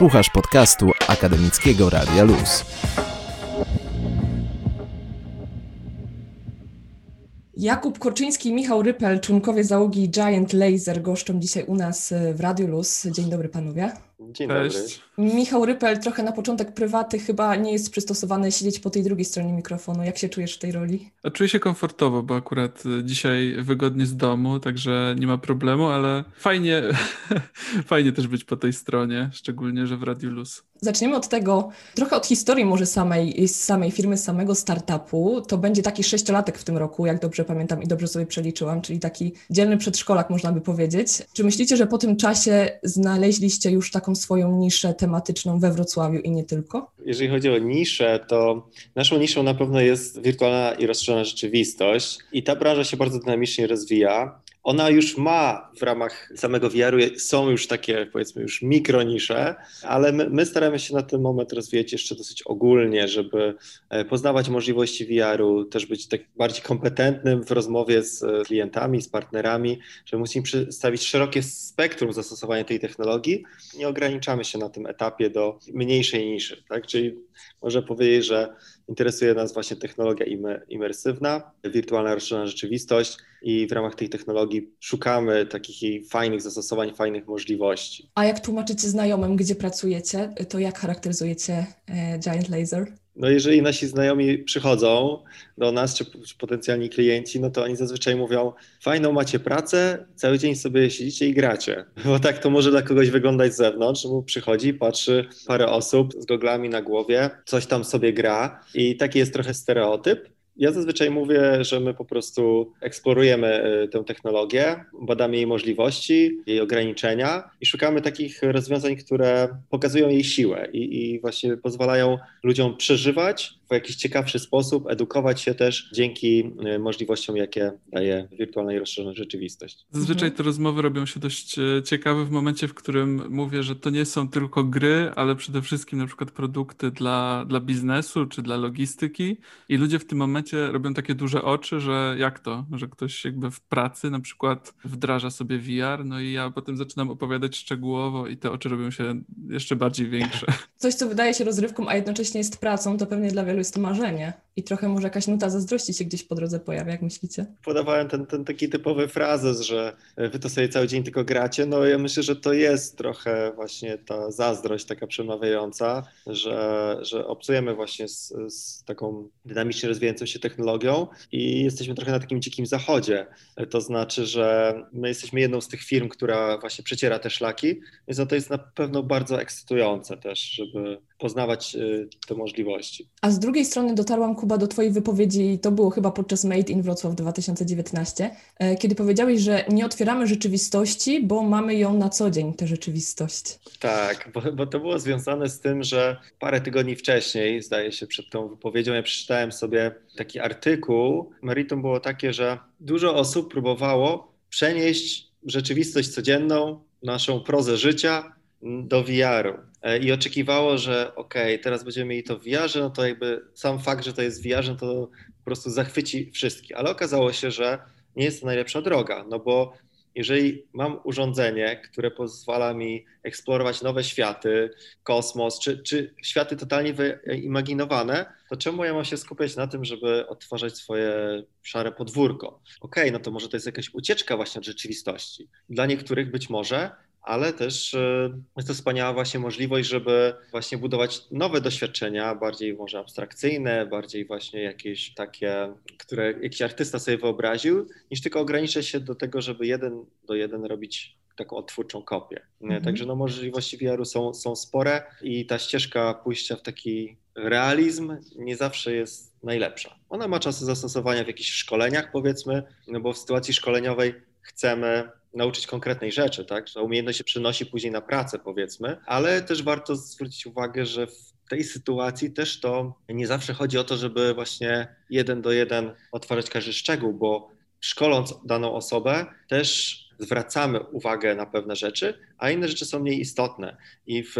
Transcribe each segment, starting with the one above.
Słuchasz podcastu Akademickiego Radia Luz. Jakub Korczyński i Michał Rypel, członkowie załogi Giant Laser, goszczą dzisiaj u nas w Radiu Luz. Dzień dobry panowie. Dzień Cześć. dobry. Michał Rypel trochę na początek prywaty chyba nie jest przystosowany siedzieć po tej drugiej stronie mikrofonu. Jak się czujesz w tej roli? A Czuję się komfortowo, bo akurat y, dzisiaj wygodnie z domu, także nie ma problemu, ale fajnie, fajnie też być po tej stronie, szczególnie, że w Radiu Luz. Zaczniemy od tego, trochę od historii może samej, samej firmy, samego startupu. To będzie taki sześciolatek w tym roku, jak dobrze pamiętam i dobrze sobie przeliczyłam, czyli taki dzielny przedszkolak, można by powiedzieć. Czy myślicie, że po tym czasie znaleźliście już taką swoją niszę tematyczną we Wrocławiu i nie tylko? Jeżeli chodzi o niszę, to naszą niszą na pewno jest wirtualna i rozszerzona rzeczywistość i ta branża się bardzo dynamicznie rozwija. Ona już ma w ramach samego VR-u, są już takie powiedzmy już mikronisze, ale my, my staramy się na ten moment rozwijać jeszcze dosyć ogólnie, żeby e, poznawać możliwości VR-u, też być tak bardziej kompetentnym w rozmowie z e, klientami, z partnerami, że musimy przedstawić szerokie spektrum zastosowania tej technologii. Nie ograniczamy się na tym etapie do mniejszej niszy, tak? Czyli można powiedzieć, że interesuje nas właśnie technologia imersywna, wirtualna rozszerzona rzeczywistość i w ramach tej technologii szukamy takich fajnych zastosowań, fajnych możliwości. A jak tłumaczycie znajomym, gdzie pracujecie, to jak charakteryzujecie e, Giant Laser? No jeżeli nasi znajomi przychodzą do nas, czy, czy, potencjalni klienci, no to oni zazwyczaj mówią, fajną macie pracę, cały dzień sobie siedzicie i gracie. Bo tak to może dla kogoś wyglądać z zewnątrz, bo przychodzi, patrzy parę osób z goglami na głowie, coś tam sobie gra i taki jest trochę stereotyp. Ja zazwyczaj mówię, że my po prostu eksplorujemy y, tę technologię, badamy jej możliwości, jej ograniczenia i szukamy takich rozwiązań, które pokazują jej siłę i, i właśnie pozwalają ludziom przeżywać w jakiś ciekawszy sposób, edukować się też dzięki y, możliwościom, jakie daje wirtualna i rozszerzona rzeczywistość. Zazwyczaj Mhm. te rozmowy robią się dość e, ciekawe w momencie, w którym mówię, że to nie są tylko gry, ale przede wszystkim na przykład produkty dla, dla biznesu czy dla logistyki i ludzie w tym momencie robią takie duże oczy, że jak to, że ktoś jakby w pracy na przykład wdraża sobie VR, no i ja potem zaczynam opowiadać szczegółowo i te oczy robią się jeszcze bardziej większe. Coś, co wydaje się rozrywką, a jednocześnie jest pracą, to pewnie dla wielu jest to marzenie. I trochę może jakaś nuta zazdrości się gdzieś po drodze pojawia, jak myślicie? Podawałem ten, ten taki typowy frazes, że wy to sobie cały dzień tylko gracie. No ja myślę, że to jest trochę właśnie ta zazdrość taka przemawiająca, że, że obcujemy właśnie z, z taką dynamicznie rozwijającą się technologią i jesteśmy trochę na takim dzikim zachodzie. To znaczy, że my jesteśmy jedną z tych firm, która właśnie przeciera te szlaki, więc no to jest na pewno bardzo ekscytujące też, żeby poznawać y, te możliwości. A z drugiej strony dotarłam, Kuba, do Twojej wypowiedzi, to było chyba podczas Made in Wrocław 2019, e, kiedy powiedziałeś, że nie otwieramy rzeczywistości, bo mamy ją na co dzień, tę rzeczywistość. Tak, bo, bo to było związane z tym, że parę tygodni wcześniej, zdaje się, przed tą wypowiedzią, ja przeczytałem sobie taki artykuł. Meritum było takie, że dużo osób próbowało przenieść rzeczywistość codzienną, naszą prozę życia do VR-u e, i oczekiwało, że okej, okay, teraz będziemy mieli to w VR-ze, no to jakby sam fakt, że to jest VR-ze, to po prostu zachwyci wszystkich. Ale okazało się, że nie jest to najlepsza droga, no bo jeżeli mam urządzenie, które pozwala mi eksplorować nowe światy, kosmos, czy, czy światy totalnie wyimaginowane, to czemu ja mam się skupiać na tym, żeby odtwarzać swoje szare podwórko? Okej, okay, no to może to jest jakaś ucieczka właśnie od rzeczywistości. Dla niektórych być może, ale też jest to wspaniała właśnie możliwość, żeby właśnie budować nowe doświadczenia, bardziej może abstrakcyjne, bardziej właśnie jakieś takie, które jakiś artysta sobie wyobraził, niż tylko ograniczać się do tego, żeby jeden do jeden robić taką odtwórczą kopię. Mhm. Także no, możliwości VR-u są, są spore i ta ścieżka pójścia w taki realizm nie zawsze jest najlepsza. Ona ma czasy zastosowania w jakichś szkoleniach powiedzmy, no bo w sytuacji szkoleniowej chcemy nauczyć konkretnej rzeczy, tak? Że umiejętność się przynosi później na pracę, powiedzmy, ale też warto zwrócić uwagę, że w tej sytuacji też to nie zawsze chodzi o to, żeby właśnie jeden do jeden otwarzać każdy szczegół, bo szkoląc daną osobę też zwracamy uwagę na pewne rzeczy, a inne rzeczy są mniej istotne. I w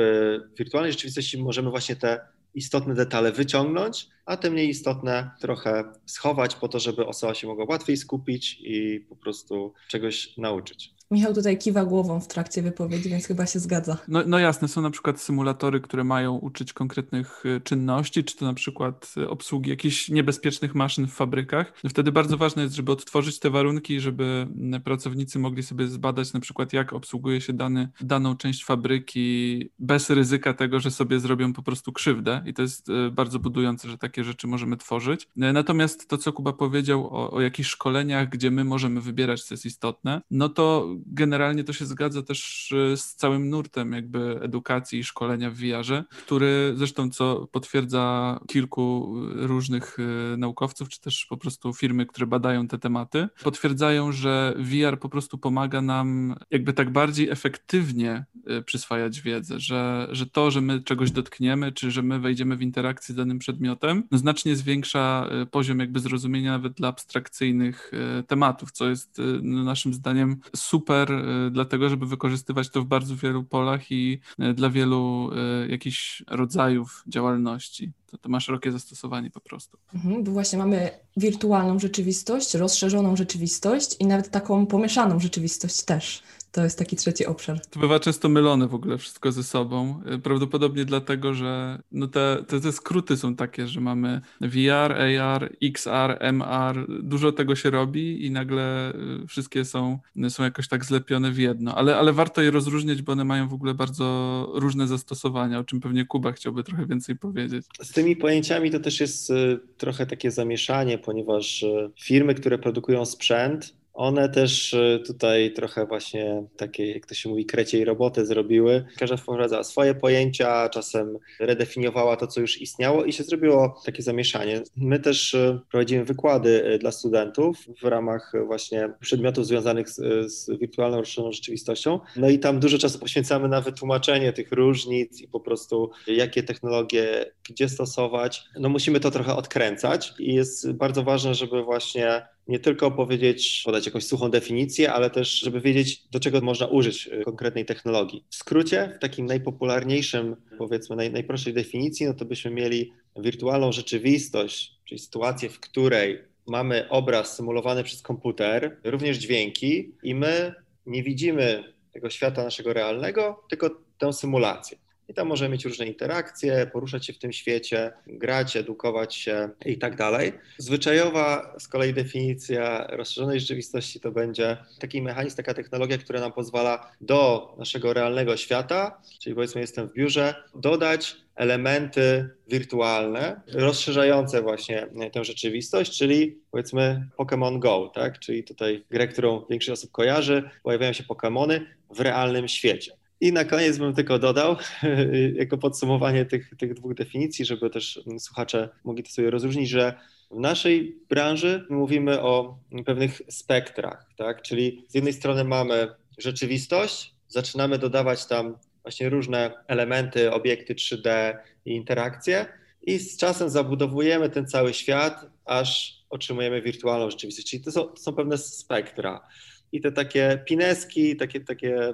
wirtualnej rzeczywistości możemy właśnie te istotne detale wyciągnąć, a te mniej istotne trochę schować po to, żeby osoba się mogła łatwiej skupić i po prostu czegoś nauczyć. Michał tutaj kiwa głową w trakcie wypowiedzi, więc chyba się zgadza. No, no jasne, są na przykład symulatory, które mają uczyć konkretnych y, czynności, czy to na przykład y, obsługi jakichś niebezpiecznych maszyn w fabrykach. No wtedy bardzo ważne jest, żeby odtworzyć te warunki, żeby pracownicy mogli sobie zbadać na przykład, jak obsługuje się dany, daną część fabryki bez ryzyka tego, że sobie zrobią po prostu krzywdę. I to jest y, bardzo budujące, że takie rzeczy możemy tworzyć. Natomiast to, co Kuba powiedział o, o jakichś szkoleniach, gdzie my możemy wybierać, co jest istotne, no to generalnie to się zgadza też e, z całym nurtem jakby edukacji i szkolenia w VR-ze, który zresztą co potwierdza kilku różnych e, naukowców, czy też po prostu firmy, które badają te tematy, potwierdzają, że VR po prostu pomaga nam jakby tak bardziej efektywnie e, przyswajać wiedzę, że, że to, że my czegoś dotkniemy, czy że my wejdziemy w interakcję z danym przedmiotem, no znacznie zwiększa poziom jakby zrozumienia nawet dla abstrakcyjnych tematów, co jest no, naszym zdaniem super super, y, dlatego żeby wykorzystywać to w bardzo wielu polach i y, dla wielu y, jakichś rodzajów działalności. To, to ma szerokie zastosowanie po prostu. Mhm, bo właśnie mamy wirtualną rzeczywistość, rozszerzoną rzeczywistość i nawet taką pomieszaną rzeczywistość też. To jest taki trzeci obszar. To bywa często mylone w ogóle wszystko ze sobą. Prawdopodobnie dlatego, że no te, te, te skróty są takie, że mamy VR, AR, XR, MR, dużo tego się robi i nagle y, wszystkie są, są jakoś tak zlepione w jedno. Ale, ale warto je rozróżniać, bo one mają w ogóle bardzo różne zastosowania, o czym pewnie Kuba chciałby trochę więcej powiedzieć. Z tymi pojęciami to też jest y, trochę takie zamieszanie, ponieważ y, firmy, które produkują sprzęt, one też e, tutaj trochę właśnie takie, jak to się mówi, kreciej roboty zrobiły. Każda wprowadzała swoje pojęcia, czasem redefiniowała to, co już istniało i się zrobiło takie zamieszanie. My też e, prowadzimy wykłady e, dla studentów w ramach właśnie przedmiotów związanych z, z wirtualną rozszerzoną rzeczywistością. No i tam dużo czasu poświęcamy na wytłumaczenie tych różnic i po prostu jakie technologie gdzie stosować. No musimy to trochę odkręcać i jest bardzo ważne, żeby właśnie nie tylko powiedzieć, podać jakąś suchą definicję, ale też, żeby wiedzieć, do czego można użyć y, konkretnej technologii. W skrócie, w takim najpopularniejszym, powiedzmy, naj, najprostszej definicji, no to byśmy mieli wirtualną rzeczywistość, czyli sytuację, w której mamy obraz symulowany przez komputer, również dźwięki, i my nie widzimy tego świata naszego realnego, tylko tę symulację i tam możemy mieć różne interakcje, poruszać się w tym świecie, grać, edukować się i tak dalej. Zwyczajowa z kolei definicja rozszerzonej rzeczywistości to będzie taki mechanizm, taka technologia, która nam pozwala do naszego realnego świata, czyli powiedzmy jestem w biurze, dodać elementy wirtualne, rozszerzające właśnie tę rzeczywistość, czyli powiedzmy Pokémon Go, tak? czyli tutaj grę, którą większość osób kojarzy, pojawiają się Pokémony w realnym świecie. I na koniec bym tylko dodał, jako podsumowanie tych, tych dwóch definicji, żeby też słuchacze mogli to sobie rozróżnić, że w naszej branży mówimy o pewnych spektrach, tak? czyli z jednej strony mamy rzeczywistość, zaczynamy dodawać tam właśnie różne elementy, obiekty 3D i interakcje i z czasem zabudowujemy ten cały świat, aż otrzymujemy wirtualną rzeczywistość, czyli to są, to są pewne spektra i te takie pineski, takie, takie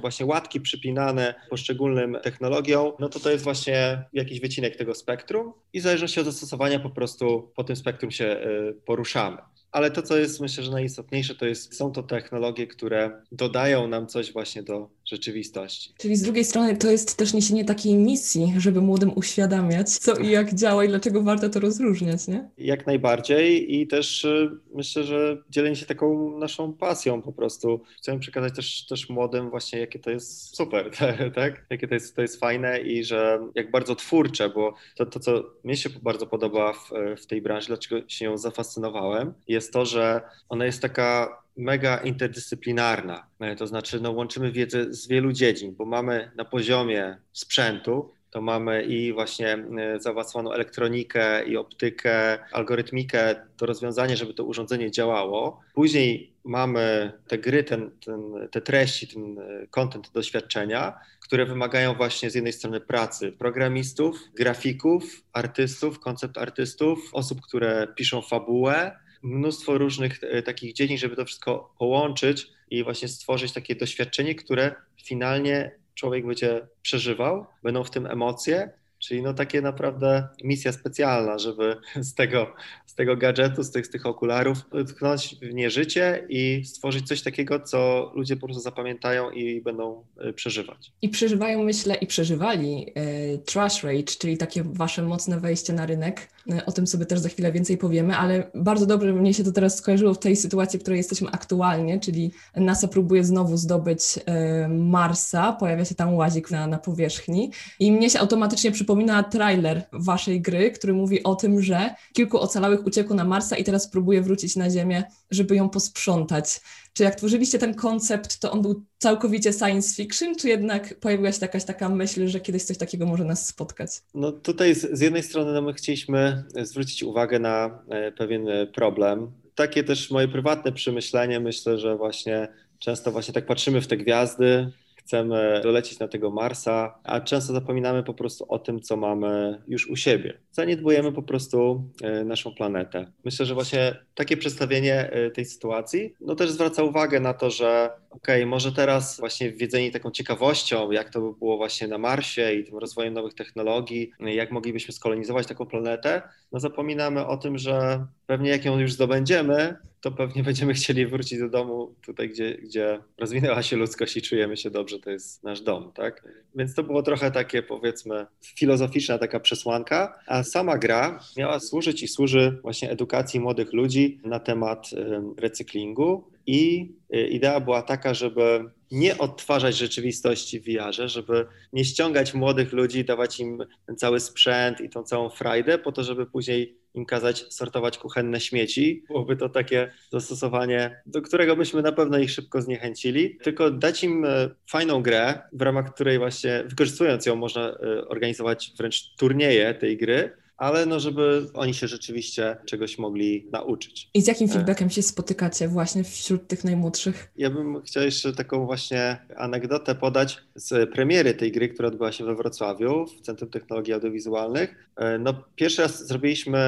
właśnie łatki przypinane poszczególnym technologiom, no to to jest właśnie jakiś wycinek tego spektrum i w zależności od zastosowania po prostu po tym spektrum się y, poruszamy. Ale to, co jest myślę, że najistotniejsze, to jest, są to technologie, które dodają nam coś właśnie do rzeczywistości. Czyli z drugiej strony to jest też niesienie takiej misji, żeby młodym uświadamiać, co i jak działa i dlaczego warto to rozróżniać, nie? Jak najbardziej i też y, myślę, że dzielenie się taką naszą pasją po prostu. Chcemy przekazać też, też młodym właśnie, jakie to jest super, tak? Jakie to jest, to jest fajne i że jak bardzo twórcze, bo to, to co mnie się bardzo podoba w, w tej branży, dlaczego się ją zafascynowałem, jest to, że ona jest taka mega interdyscyplinarna. E, to znaczy, no, łączymy wiedzę z wielu dziedzin, bo mamy na poziomie sprzętu, to mamy i właśnie e, zaawansowaną elektronikę, i optykę, algorytmikę, to rozwiązanie, żeby to urządzenie działało. Później mamy te gry, ten, ten, te treści, ten e, content doświadczenia, które wymagają właśnie z jednej strony pracy programistów, grafików, artystów, koncept artystów, osób, które piszą fabułę, mnóstwo różnych e, takich dziedzin, żeby to wszystko połączyć i właśnie stworzyć takie doświadczenie, które finalnie człowiek będzie przeżywał, będą w tym emocje Czyli no takie naprawdę misja specjalna, żeby z tego, z tego gadżetu, z tych, z tych okularów tknąć w nie życie i stworzyć coś takiego, co ludzie po prostu zapamiętają i będą e, przeżywać. I przeżywają, myślę, i przeżywali e, trash rage, czyli takie wasze mocne wejście na rynek. E, o tym sobie też za chwilę więcej powiemy, ale bardzo dobrze mnie się to teraz skojarzyło w tej sytuacji, w której jesteśmy aktualnie, czyli NASA próbuje znowu zdobyć e, Marsa, pojawia się tam łazik na, na powierzchni i mnie się automatycznie przypomina trailer waszej gry, który mówi o tym, że kilku ocalałych uciekło na Marsa i teraz próbuje wrócić na Ziemię, żeby ją posprzątać. Czy jak tworzyliście ten koncept, to on był całkowicie science fiction, czy jednak pojawiła się jakaś taka myśl, że kiedyś coś takiego może nas spotkać? No tutaj z, z jednej strony no my chcieliśmy zwrócić uwagę na e, pewien e, problem. Takie też moje prywatne przemyślenie, myślę, że właśnie często właśnie tak patrzymy w te gwiazdy, chcemy dolecieć na tego Marsa, a często zapominamy po prostu o tym, co mamy już u siebie. Zaniedbujemy po prostu e, naszą planetę. Myślę, że właśnie takie przedstawienie e, tej sytuacji, no też zwraca uwagę na to, że okej, okay, może teraz właśnie wiedzeni taką ciekawością, jak to by było właśnie na Marsie i tym rozwojem nowych technologii, jak moglibyśmy skolonizować taką planetę, no zapominamy o tym, że pewnie jak ją już zdobędziemy, to pewnie będziemy chcieli wrócić do domu tutaj, gdzie, gdzie rozwinęła się ludzkość i czujemy się dobrze, to jest nasz dom, tak? Więc to było trochę takie powiedzmy filozoficzna taka przesłanka, a sama gra miała służyć i służy właśnie edukacji młodych ludzi na temat recyklingu i y, idea była taka, żeby nie odtwarzać rzeczywistości w VR-ze, żeby nie ściągać młodych ludzi, dawać im ten cały sprzęt i tą całą frajdę po to, żeby później im kazać sortować kuchenne śmieci. Byłoby to takie zastosowanie, do którego byśmy na pewno ich szybko zniechęcili, tylko dać im e, fajną grę, w ramach której właśnie wykorzystując ją można e, organizować wręcz turnieje tej gry, ale no, żeby oni się rzeczywiście czegoś mogli nauczyć. I z jakim e. feedbackiem się spotykacie właśnie wśród tych najmłodszych? Ja bym chciał jeszcze taką właśnie anegdotę podać z premiery tej gry, która odbyła się we Wrocławiu w Centrum Technologii Audiowizualnych. E, no, pierwszy raz zrobiliśmy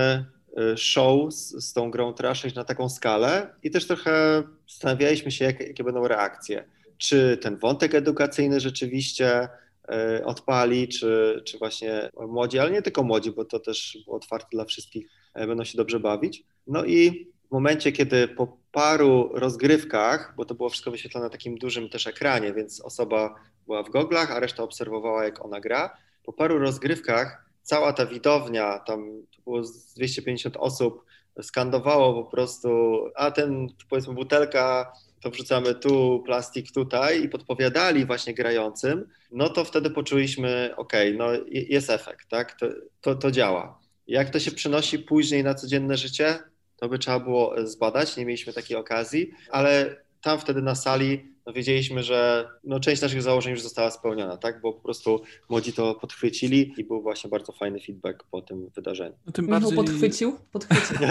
e, show z, z tą grą Trash na taką skalę i też trochę zastanawialiśmy się, jak, jakie będą reakcje. Czy ten wątek edukacyjny rzeczywiście odpali, czy, czy właśnie młodzi, ale nie tylko młodzi, bo to też było otwarte dla wszystkich, e, będą się dobrze bawić. No i w momencie, kiedy po paru rozgrywkach, bo to było wszystko wyświetlone na takim dużym też ekranie, więc osoba była w goglach, a reszta obserwowała, jak ona gra. Po paru rozgrywkach cała ta widownia, tam było 250 osób, skandowało po prostu, a ten powiedzmy butelka to wrzucamy tu, plastik tutaj i podpowiadali właśnie grającym, no to wtedy poczuliśmy, ok, no jest efekt, tak, to, to, to działa. Jak to się przenosi później na codzienne życie, to by trzeba było zbadać, nie mieliśmy takiej okazji, ale tam wtedy na sali no wiedzieliśmy, że no część naszych założeń już została spełniona, tak? Bo po prostu młodzi to podchwycili i był właśnie bardzo fajny feedback po tym wydarzeniu. No, tym bardziej... podchwycił? Podchwycił.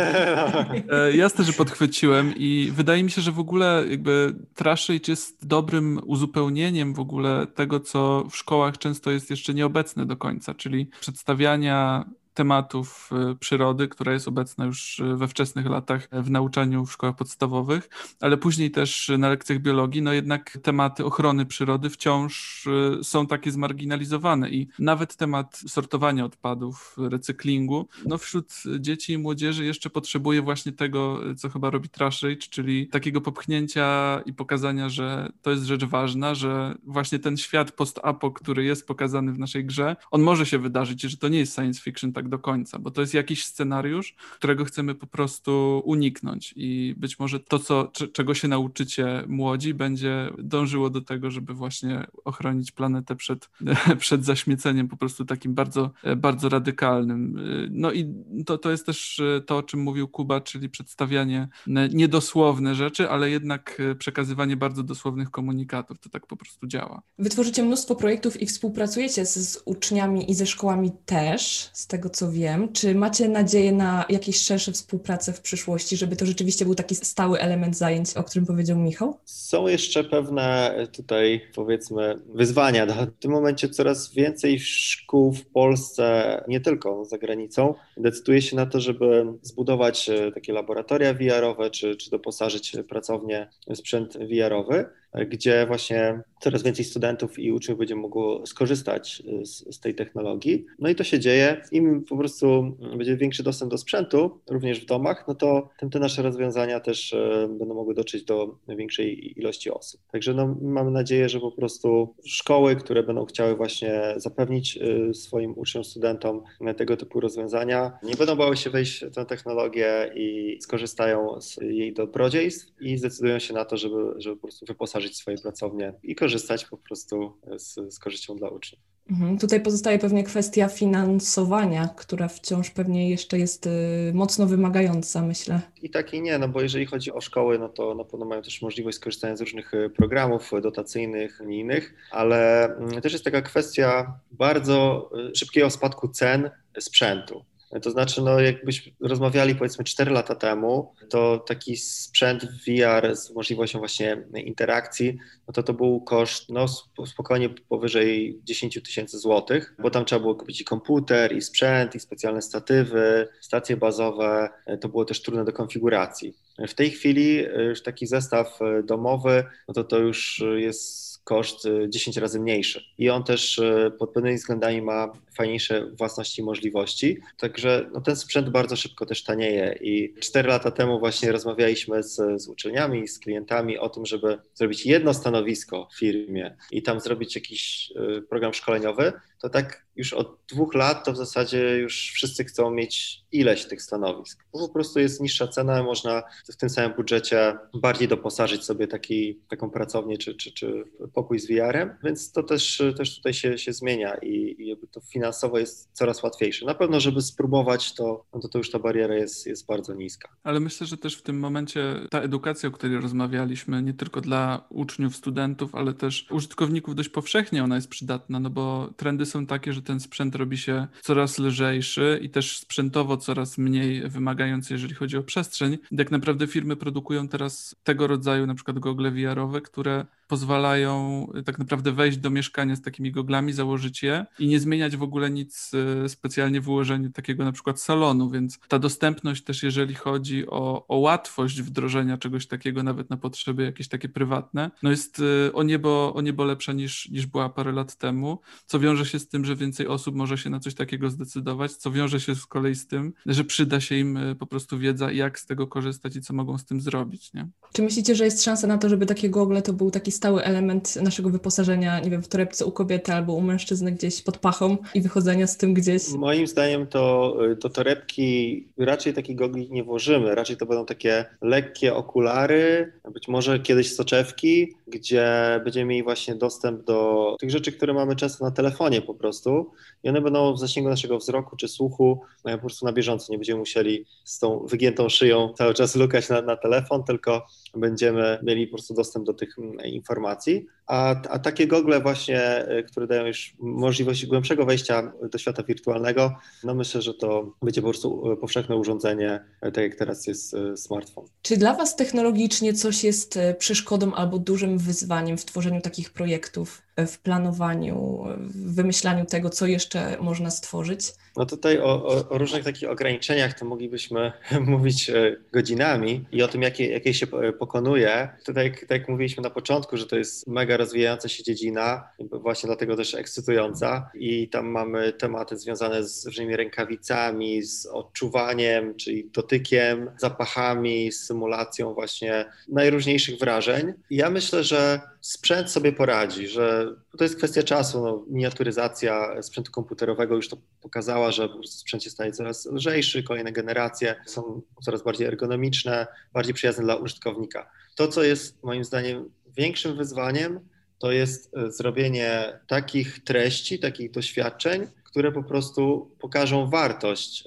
E, jasne, że podchwyciłem i wydaje mi się, że w ogóle jakby Trashage jest dobrym uzupełnieniem w ogóle tego, co w szkołach często jest jeszcze nieobecne do końca, czyli przedstawiania tematów y, przyrody, która jest obecna już y, we wczesnych latach w nauczaniu w szkołach podstawowych, ale później też na lekcjach biologii, no jednak tematy ochrony przyrody wciąż y, są takie zmarginalizowane i nawet temat sortowania odpadów, recyklingu, no wśród dzieci i młodzieży jeszcze potrzebuje właśnie tego, co chyba robi Trash Rage, czyli takiego popchnięcia i pokazania, że to jest rzecz ważna, że właśnie ten świat post-apo, który jest pokazany w naszej grze, on może się wydarzyć, że to nie jest science fiction tak do końca, bo to jest jakiś scenariusz, którego chcemy po prostu uniknąć i być może to, co, czego się nauczycie młodzi, będzie dążyło do tego, żeby właśnie ochronić planetę przed, przed zaśmieceniem po prostu takim bardzo, bardzo radykalnym. No i to, to jest też to, o czym mówił Kuba, czyli przedstawianie niedosłowne rzeczy, ale jednak przekazywanie bardzo dosłownych komunikatów. To tak po prostu działa. Wytworzycie mnóstwo projektów i współpracujecie z, z uczniami i ze szkołami też, z tego co wiem. Czy macie nadzieję na jakieś szersze współpracę w przyszłości, żeby to rzeczywiście był taki stały element zajęć, o którym powiedział Michał? Są jeszcze pewne tutaj, powiedzmy, wyzwania. W tym momencie coraz więcej szkół w Polsce, nie tylko za granicą, decyduje się na to, żeby zbudować e, takie laboratoria VR-owe, czy, czy doposażyć pracownie w sprzęt VR-owy. Gdzie właśnie coraz więcej studentów i uczniów będzie mogło skorzystać z, z, tej technologii. No i to się dzieje. Im po prostu będzie większy dostęp do sprzętu, również w domach, no to tym te nasze rozwiązania też e, będą mogły dotrzeć do większej ilości osób. Także no, mamy nadzieję, że po prostu szkoły, które będą chciały właśnie zapewnić e, swoim uczniom, studentom tego typu rozwiązania, nie będą bały się wejść w tę technologię i skorzystają z jej dobrodziejstw i zdecydują się na to, żeby, żeby po prostu wyposażyć swoje pracownie i korzystać po prostu z, z korzyścią dla uczniów. Mhm. Tutaj pozostaje pewnie kwestia finansowania, która wciąż pewnie jeszcze jest y, mocno wymagająca, myślę. I tak i nie, no bo jeżeli chodzi o szkoły, no to na pewno mają też możliwość skorzystania z różnych y, programów dotacyjnych, unijnych, ale mm, też jest taka kwestia bardzo y, szybkiego spadku cen sprzętu. To znaczy, no jakbyśmy rozmawiali powiedzmy 4 lata temu, to taki sprzęt VR z możliwością właśnie interakcji, no to to był koszt no spokojnie powyżej 10 tysięcy złotych, bo tam trzeba było kupić i komputer, i sprzęt, i specjalne statywy, stacje bazowe, to było też trudne do konfiguracji. W tej chwili już taki zestaw domowy, no to to już jest koszt 10 y, razy mniejszy. I on też y, pod pewnymi względami ma fajniejsze własności i możliwości. Także no, ten sprzęt bardzo szybko też tanieje. I 4 lata temu właśnie rozmawialiśmy z, z uczelniami, z klientami o tym, żeby zrobić jedno stanowisko w firmie i tam zrobić jakiś y, program szkoleniowy. To tak już od dwóch lat to w zasadzie już wszyscy chcą mieć ileś tych stanowisk. Po prostu jest niższa cena, można w tym samym budżecie bardziej doposażyć sobie taki, taką pracownię czy, czy, czy pokój z VR-em, więc to też, też tutaj się, się zmienia i, i jakby to finansowo jest coraz łatwiejsze. Na pewno, żeby spróbować, to, no to, już ta bariera jest, jest bardzo niska. Ale myślę, że też w tym momencie ta edukacja, o której rozmawialiśmy, nie tylko dla uczniów, studentów, ale też użytkowników dość powszechnie ona jest przydatna, no bo trendy są takie, że ten sprzęt robi się coraz lżejszy i też sprzętowo coraz mniej wymagający, jeżeli chodzi o przestrzeń. Tak naprawdę firmy produkują teraz tego rodzaju na przykład gogle VR-owe, które pozwalają tak naprawdę wejść do mieszkania z takimi goglami, założyć je i nie zmieniać w ogóle nic e, specjalnie w ułożeniu takiego na przykład salonu, więc ta dostępność też jeżeli chodzi o, o łatwość wdrożenia czegoś takiego nawet na potrzeby jakieś takie prywatne, no jest e, o niebo, o niebo lepsza niż, niż była parę lat temu, co wiąże się z tym, że więcej osób może się na coś takiego zdecydować, co wiąże się z kolei z tym, że przyda się im po prostu wiedza, jak z tego korzystać i co mogą z tym zrobić. Nie? Czy myślicie, że jest szansa na to, żeby takie gogle to był taki stały element naszego wyposażenia, nie wiem, w torebce u kobiety albo u mężczyzny gdzieś pod pachą i wychodzenia z tym gdzieś? Moim zdaniem to do torebki raczej takich gogli nie włożymy, raczej to będą takie lekkie okulary, być może kiedyś soczewki, gdzie będziemy mieli właśnie dostęp do tych rzeczy, które mamy często na telefonie po prostu. I one będą w zasięgu naszego wzroku czy słuchu no, po prostu na bieżąco, nie będziemy musieli z tą wygiętą szyją cały czas lukać na, na telefon, tylko będziemy mieli po prostu dostęp do tych mm, informacji. A, a takie gogle właśnie, y, które dają już możliwość głębszego wejścia do świata wirtualnego, no myślę, że to będzie po prostu y, powszechne urządzenie, y, tak jak teraz jest smartfon. Czy dla Was technologicznie coś jest przeszkodą albo dużym wyzwaniem w tworzeniu takich projektów, w planowaniu, w wymyślaniu tego, co jeszcze można stworzyć? No tutaj o, o, o różnych takich ograniczeniach to moglibyśmy mówić godzinami i o tym, jakie, jakie się pokonuje. Tutaj, tak jak mówiliśmy na początku, że to jest mega rozwijająca się dziedzina, właśnie dlatego też ekscytująca i tam mamy tematy związane z różnymi rękawicami, z odczuwaniem, czyli dotykiem, zapachami, symulacją właśnie najróżniejszych wrażeń. Ja myślę, że sprzęt sobie poradzi, że to jest kwestia czasu. No, miniaturyzacja sprzętu komputerowego już to pokazała, że sprzęt się staje coraz lżejszy, kolejne generacje są coraz bardziej ergonomiczne, bardziej przyjazne dla użytkownika. To, co jest moim zdaniem większym wyzwaniem, to jest e, zrobienie takich treści, takich doświadczeń, które po prostu pokażą wartość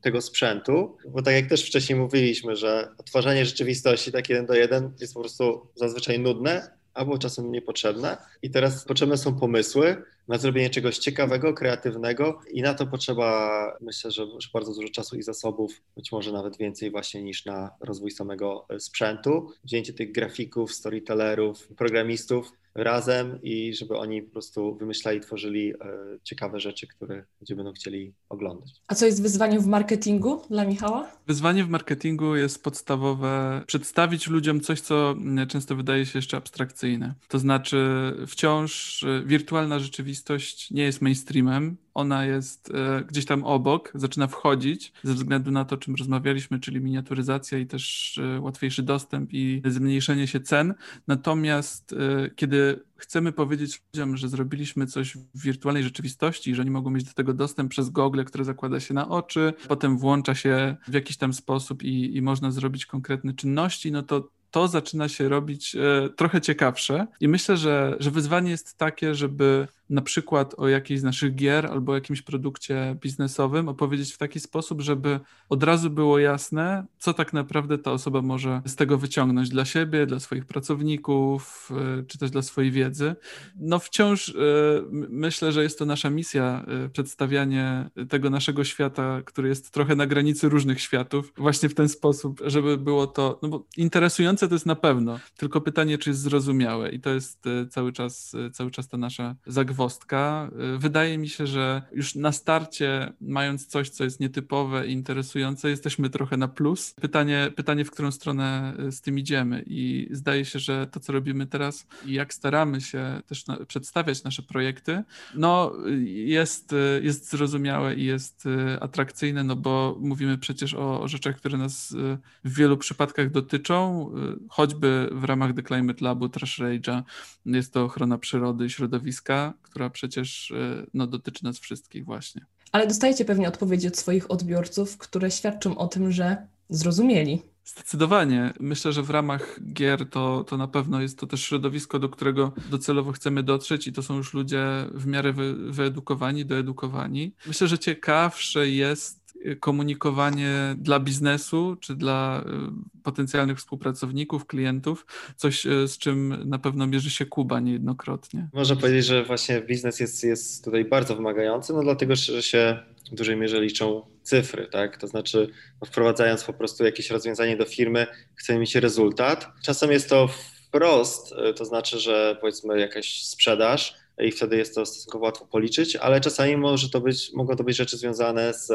tego sprzętu, bo tak jak też wcześniej mówiliśmy, że odtwarzanie rzeczywistości tak jeden do jeden jest po prostu zazwyczaj nudne, albo czasem niepotrzebne. I teraz potrzebne są pomysły, na zrobienie czegoś ciekawego, kreatywnego i na to potrzeba, myślę, że, że bardzo dużo czasu i zasobów, być może nawet więcej właśnie niż na rozwój samego sprzętu. Wzięcie tych grafików, storytellerów, programistów razem i żeby oni po prostu wymyślali, tworzyli e, ciekawe rzeczy, które ludzie będą chcieli oglądać. A co jest wyzwaniem w marketingu dla Michała? Wyzwanie w marketingu jest podstawowe przedstawić ludziom coś, co często wydaje się jeszcze abstrakcyjne. To znaczy wciąż e, wirtualna rzeczywistość nie jest mainstreamem, ona jest e, gdzieś tam obok, zaczyna wchodzić ze względu na to, o czym rozmawialiśmy, czyli miniaturyzacja i też e, łatwiejszy dostęp i zmniejszenie się cen. Natomiast e, kiedy chcemy powiedzieć ludziom, że zrobiliśmy coś w wirtualnej rzeczywistości, że oni mogą mieć do tego dostęp przez gogle, które zakłada się na oczy, potem włącza się w jakiś tam sposób i, i można zrobić konkretne czynności, no to to zaczyna się robić e, trochę ciekawsze. I myślę, że, że wyzwanie jest takie, żeby na przykład o jakiejś z naszych gier albo jakimś produkcie biznesowym opowiedzieć w taki sposób, żeby od razu było jasne, co tak naprawdę ta osoba może z tego wyciągnąć dla siebie, dla swoich pracowników, e, czy też dla swojej wiedzy. No wciąż e, myślę, że jest to nasza misja, przedstawianie tego naszego świata, który jest trochę na granicy różnych światów, właśnie w ten sposób, żeby było to, no bo interesujące to jest na pewno, tylko pytanie, czy jest zrozumiałe i to jest e, cały czas, e, cały czas ta nasza zagwostka. E, wydaje mi się, że już na starcie, mając coś, co jest nietypowe i interesujące, jesteśmy trochę na plus. Pytanie, pytanie w którą stronę z tym idziemy. I zdaje się, że to, co robimy teraz i jak staramy się też na, przedstawiać nasze projekty, no jest, jest zrozumiałe i jest atrakcyjne, no bo mówimy przecież o, o rzeczach, które nas w wielu przypadkach dotyczą, choćby w ramach The Climate Labu Trash Rage'a. Jest to ochrona przyrody i środowiska, która przecież e, no, dotyczy nas wszystkich właśnie. Ale dostajecie pewnie odpowiedzi od swoich odbiorców, które świadczą o tym, że zrozumieli. Zdecydowanie. Myślę, że w ramach gier to, to na pewno jest to też środowisko, do którego docelowo chcemy dotrzeć i to są już ludzie w miarę wy, wyedukowani, doedukowani. Myślę, że ciekawsze jest komunikowanie dla biznesu czy dla y, potencjalnych współpracowników, klientów, coś y, z czym na pewno mierzy się Kuba niejednokrotnie. Można powiedzieć, że właśnie biznes jest, jest tutaj bardzo wymagający, no dlatego, że się w dużej mierze liczą cyfry, tak? To znaczy, no wprowadzając po prostu jakieś rozwiązanie do firmy, chcemy mieć rezultat. Czasem jest to wprost, y, to znaczy, że powiedzmy jakaś sprzedaż, i wtedy jest to stosunkowo łatwo policzyć, ale czasami może to być, mogą to być rzeczy związane z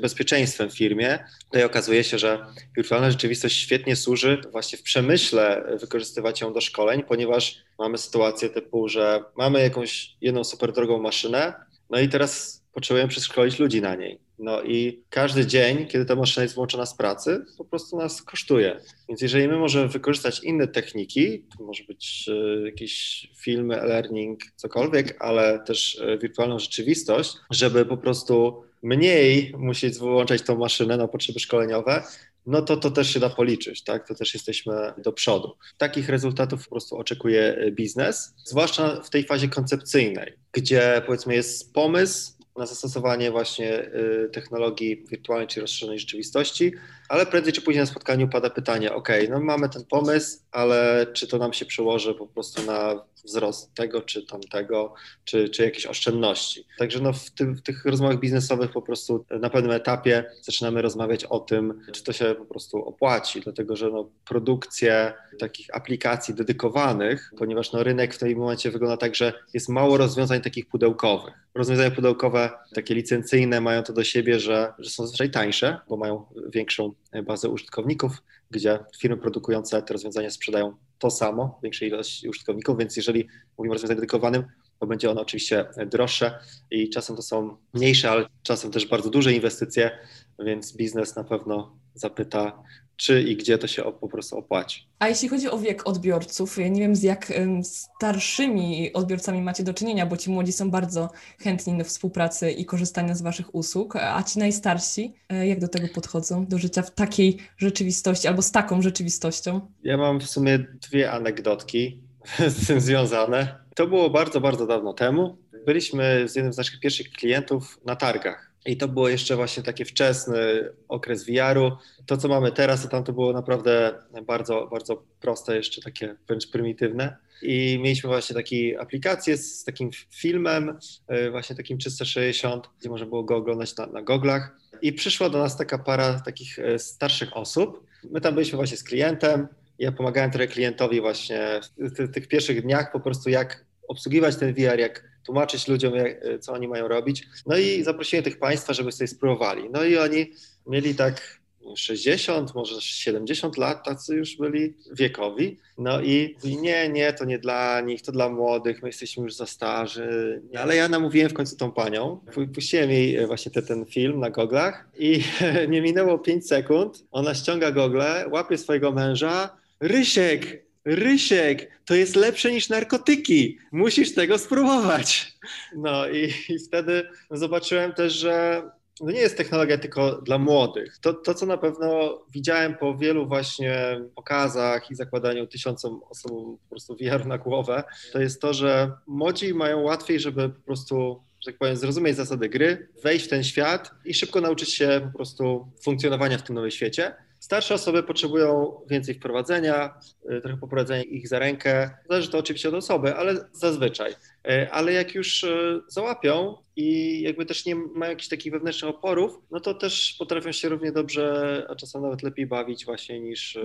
bezpieczeństwem w firmie. Tutaj okazuje się, że wirtualna rzeczywistość świetnie służy właśnie w przemyśle wykorzystywać ją do szkoleń, ponieważ mamy sytuację typu, że mamy jakąś jedną super drogą maszynę, no i teraz potrzebujemy przeszkolić ludzi na niej. No i każdy dzień, kiedy ta maszyna jest włączona z pracy, po prostu nas kosztuje. Więc jeżeli my możemy wykorzystać inne techniki, to może być e, jakieś filmy, learning, cokolwiek, ale też e, wirtualną rzeczywistość, żeby po prostu mniej musieć wyłączać tą maszynę na potrzeby szkoleniowe, no to to też się da policzyć, tak? To też jesteśmy do przodu. Takich rezultatów po prostu oczekuje biznes, zwłaszcza w tej fazie koncepcyjnej, gdzie powiedzmy jest pomysł, na zastosowanie właśnie y, technologii wirtualnej czy rozszerzonej rzeczywistości, ale prędzej czy później na spotkaniu pada pytanie, ok, no mamy ten pomysł, ale czy to nam się przełoży po prostu na wzrost tego czy tamtego, czy, czy jakieś oszczędności. Także no w, tym, w tych rozmowach biznesowych po prostu na pewnym etapie zaczynamy rozmawiać o tym, czy to się po prostu opłaci, dlatego że no, produkcje takich aplikacji dedykowanych, ponieważ no, rynek w tym momencie wygląda tak, że jest mało rozwiązań takich pudełkowych. Rozwiązania pudełkowe, takie licencyjne, mają to do siebie, że, że są zazwyczaj tańsze, bo mają większą bazę użytkowników, gdzie firmy produkujące te rozwiązania sprzedają to samo, większej ilości użytkowników, więc jeżeli mówimy o rozwiązaniu dedykowanym, to będzie ono oczywiście droższe i czasem to są mniejsze, ale czasem też bardzo duże inwestycje, więc biznes na pewno zapyta, czy i gdzie to się po prostu opłaci. A jeśli chodzi o wiek odbiorców, ja nie wiem z jak starszymi odbiorcami macie do czynienia, bo ci młodzi są bardzo chętni do współpracy i korzystania z waszych usług, a ci najstarsi e, jak do tego podchodzą, do życia w takiej rzeczywistości albo z taką rzeczywistością? Ja mam w sumie dwie anegdotki z tym związane. To było bardzo, bardzo dawno temu. Byliśmy z jednym z naszych pierwszych klientów na targach I to było jeszcze właśnie taki wczesny okres VR-u. To, co mamy teraz, to tam to było naprawdę bardzo, bardzo proste, jeszcze takie wręcz prymitywne. I mieliśmy właśnie taką aplikację z, takim filmem, y, właśnie takim 360, gdzie można było go oglądać na, na goglach. I przyszła do nas taka para takich y, starszych osób. My tam byliśmy właśnie z klientem. Ja pomagałem trochę klientowi właśnie w tych pierwszych dniach po prostu jak obsługiwać ten VR, jak tłumaczyć ludziom, jak, co oni mają robić. No i zaprosiłem tych państwa, żeby sobie spróbowali. No i oni mieli tak 60, może 70 lat, tacy już byli wiekowi. No i nie, nie, to nie dla nich, to dla młodych, my jesteśmy już za starzy. Ale ja namówiłem w końcu tą panią, puściłem jej właśnie te, ten film na goglach i nie minęło 5 sekund, ona ściąga gogle, łapie swojego męża, Rysiek, Rysiek, to jest lepsze niż narkotyki. Musisz tego spróbować. No i, i wtedy zobaczyłem też, że nie jest technologia tylko dla młodych. To, to, co na pewno widziałem po wielu właśnie pokazach i zakładaniu tysiącom osób po prostu VR na głowę, to jest to, że młodzi mają łatwiej, żeby po prostu że tak powiem, zrozumieć zasady gry, wejść w ten świat i szybko nauczyć się po prostu funkcjonowania w tym nowym świecie. Starsze osoby potrzebują więcej wprowadzenia, y, trochę poprowadzenia ich za rękę. Zależy to oczywiście od osoby, ale zazwyczaj. Y, ale jak już y, załapią i jakby też nie mają jakichś takich wewnętrznych oporów, no to też potrafią się równie dobrze, a czasem nawet lepiej bawić właśnie niż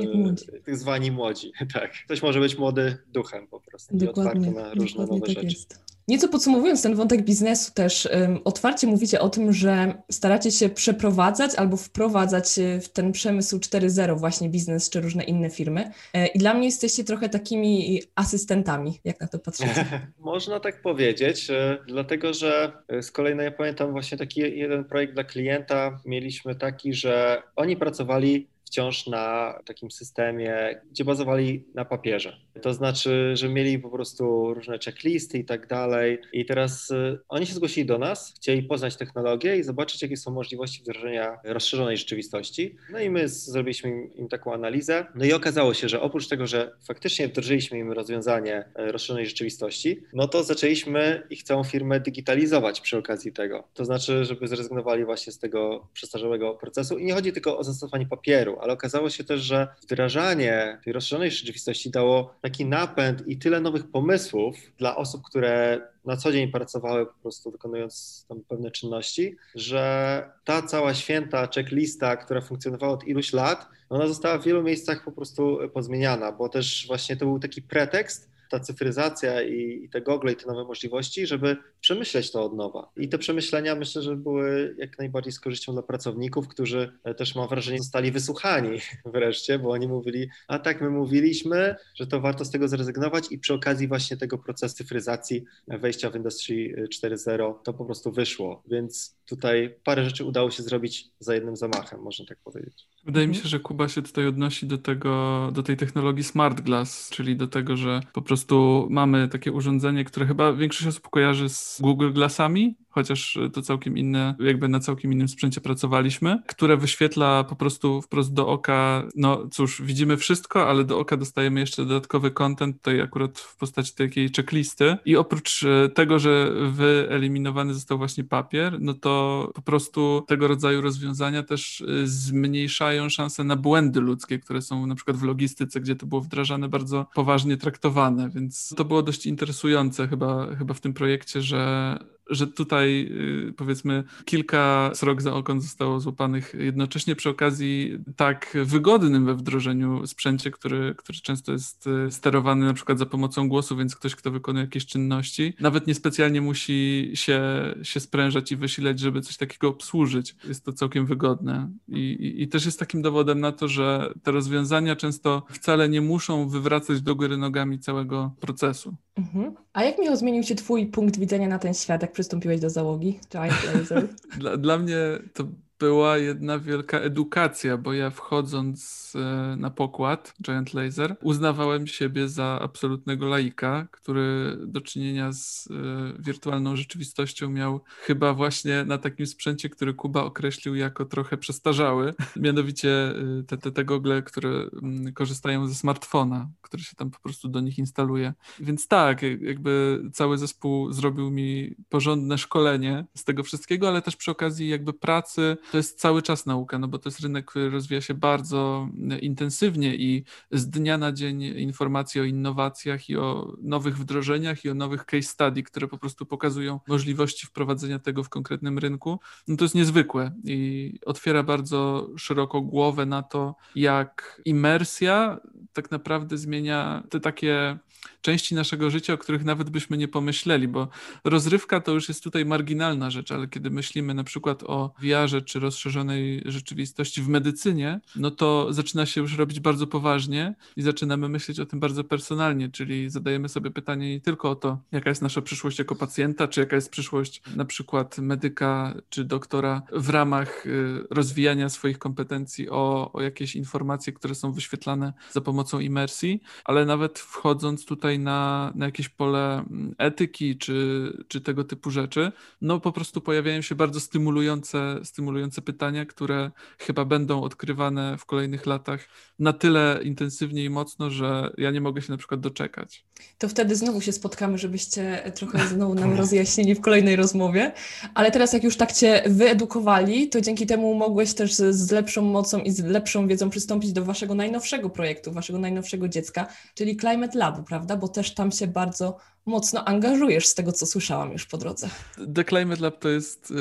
tych zwani młodzi. Tak. Ktoś może być młody duchem po prostu dokładnie, i otwarty na różne nowe tak rzeczy. Jest. Nieco podsumowując ten wątek biznesu też, um, otwarcie mówicie o tym, że staracie się przeprowadzać albo wprowadzać w ten przemysł 4.0 właśnie biznes czy różne inne firmy. E, I dla mnie jesteście trochę takimi asystentami, jak na to patrzycie. Można tak powiedzieć, e, dlatego że e, z kolei no ja pamiętam właśnie taki jeden projekt dla klienta. Mieliśmy taki, że oni pracowali wciąż na takim systemie, gdzie bazowali na papierze. To znaczy, że mieli po prostu różne checklisty i tak dalej. I teraz y, oni się zgłosili do nas, chcieli poznać technologię i zobaczyć, jakie są możliwości wdrożenia rozszerzonej rzeczywistości. No i my zrobiliśmy im, im taką analizę. No i okazało się, że oprócz tego, że faktycznie wdrożyliśmy im rozwiązanie y, rozszerzonej rzeczywistości, no to zaczęliśmy ich całą firmę digitalizować przy okazji tego. To znaczy, żeby zrezygnowali właśnie z tego przestarzałego procesu. I nie chodzi tylko o zastosowanie papieru, ale okazało się też, że wdrażanie tej rozszerzonej rzeczywistości dało taki napęd i tyle nowych pomysłów dla osób, które na co dzień pracowały po prostu wykonując tam pewne czynności, że ta cała święta checklista, która funkcjonowała od iluś lat, ona została w wielu miejscach po prostu pozmieniana, bo też właśnie to był taki pretekst, ta cyfryzacja i, i te gogle i te nowe możliwości, żeby przemyśleć to od nowa. I te przemyślenia myślę, że były jak najbardziej z korzyścią dla pracowników, którzy e, też mam wrażenie zostali wysłuchani wreszcie, bo oni mówili, a tak my mówiliśmy, że to warto z tego zrezygnować i przy okazji właśnie tego procesu cyfryzacji e, wejścia w Industry 4.0 to po prostu wyszło, więc tutaj parę rzeczy udało się zrobić za jednym zamachem, można tak powiedzieć. Wydaje mi się, że Kuba się tutaj odnosi do tego, do tej technologii smart glass, czyli do tego, że po prostu mamy takie urządzenie, które chyba większość osób kojarzy z Google Glassami, chociaż to całkiem inne, jakby na całkiem innym sprzęcie pracowaliśmy, które wyświetla po prostu wprost do oka, no cóż, widzimy wszystko, ale do oka dostajemy jeszcze dodatkowy content, tutaj akurat w postaci takiej checklisty. I oprócz e, tego, że wyeliminowany został właśnie papier, no to po prostu tego rodzaju rozwiązania też e, zmniejszają szanse na błędy ludzkie, które są na przykład w logistyce, gdzie to było wdrażane bardzo poważnie traktowane, więc to było dość interesujące chyba, chyba w tym projekcie, że że tutaj y, powiedzmy kilka srok za okon zostało złapanych jednocześnie przy okazji tak wygodnym we wdrożeniu sprzęcie, który, który często jest y, sterowany na przykład za pomocą głosu, więc ktoś, kto wykonuje jakieś czynności, nawet niespecjalnie musi się, się sprężać i wysilać, żeby coś takiego obsłużyć. Jest to całkiem wygodne I, i, i też jest takim dowodem na to, że te rozwiązania często wcale nie muszą wywracać do góry nogami całego procesu. Mhm. A jak Michał zmienił się twój punkt widzenia na ten świat, jak przystąpiłeś do załogi Giant Laser? dla, dla mnie to była jedna wielka edukacja, bo ja wchodząc e, na pokład Giant Laser uznawałem siebie za absolutnego laika, który do czynienia z e, wirtualną rzeczywistością miał chyba właśnie na takim sprzęcie, który Kuba określił jako trochę przestarzały, mianowicie e, te, te, te gogle, które mm, korzystają ze smartfona, który się tam po prostu do nich instaluje. Więc tak, jakby cały zespół zrobił mi porządne szkolenie z tego wszystkiego, ale też przy okazji jakby pracy to jest cały czas nauka, no bo to jest rynek, który rozwija się bardzo intensywnie i z dnia na dzień informacje o innowacjach i o nowych wdrożeniach i o nowych case study, które po prostu pokazują możliwości wprowadzenia tego w konkretnym rynku, no to jest niezwykłe i otwiera bardzo szeroko głowę na to, jak imersja tak naprawdę zmienia te takie części naszego życia, o których nawet byśmy nie pomyśleli, bo rozrywka to już jest tutaj marginalna rzecz, ale kiedy myślimy na przykład o VR-ze czy rozszerzonej rzeczywistości w medycynie, no to zaczyna się już robić bardzo poważnie i zaczynamy myśleć o tym bardzo personalnie, czyli zadajemy sobie pytanie nie tylko o to, jaka jest nasza przyszłość jako pacjenta, czy jaka jest przyszłość na przykład medyka czy doktora w ramach y, rozwijania swoich kompetencji o, o jakieś informacje, które są wyświetlane za pomocą imersji, ale nawet wchodząc tutaj na, na jakieś pole mm, etyki czy, czy tego typu rzeczy, no po prostu pojawiają się bardzo stymulujące, stymulujące pytania, które chyba będą odkrywane w kolejnych latach na tyle intensywnie i mocno, że ja nie mogę się na przykład doczekać. To wtedy znowu się spotkamy, żebyście trochę znowu nam rozjaśnili w kolejnej rozmowie, ale teraz jak już tak Cię wyedukowali, to dzięki temu mogłeś też z, z lepszą mocą i z lepszą wiedzą przystąpić do Waszego najnowszego projektu, Waszego najnowszego dziecka, czyli Climate Labu, prawda? Bo też tam się bardzo mocno angażujesz z tego, co słyszałam już po drodze. The Climate Lab to jest y,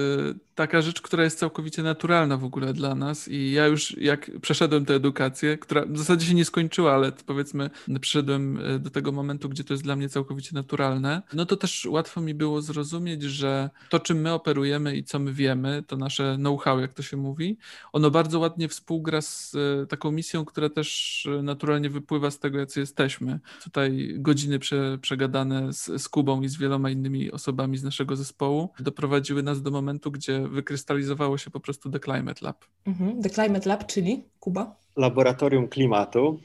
taka rzecz, która jest całkowicie naturalna w ogóle dla nas i ja już jak przeszedłem tę edukację, która w zasadzie się nie skończyła, ale powiedzmy przyszedłem y, do tego momentu, gdzie to jest dla mnie całkowicie naturalne, no to też łatwo mi było zrozumieć, że to, czym my operujemy i co my wiemy, to nasze know-how, jak to się mówi, ono bardzo ładnie współgra z y, taką misją, która też naturalnie wypływa z tego, jacy jesteśmy. Tutaj godziny prze, przegadane z, z Kubą i z wieloma innymi osobami z naszego zespołu doprowadziły nas do momentu, gdzie wykrystalizowało się po prostu The Climate Lab. Mhm. The Climate Lab, czyli Kuba? Laboratorium Klimatu.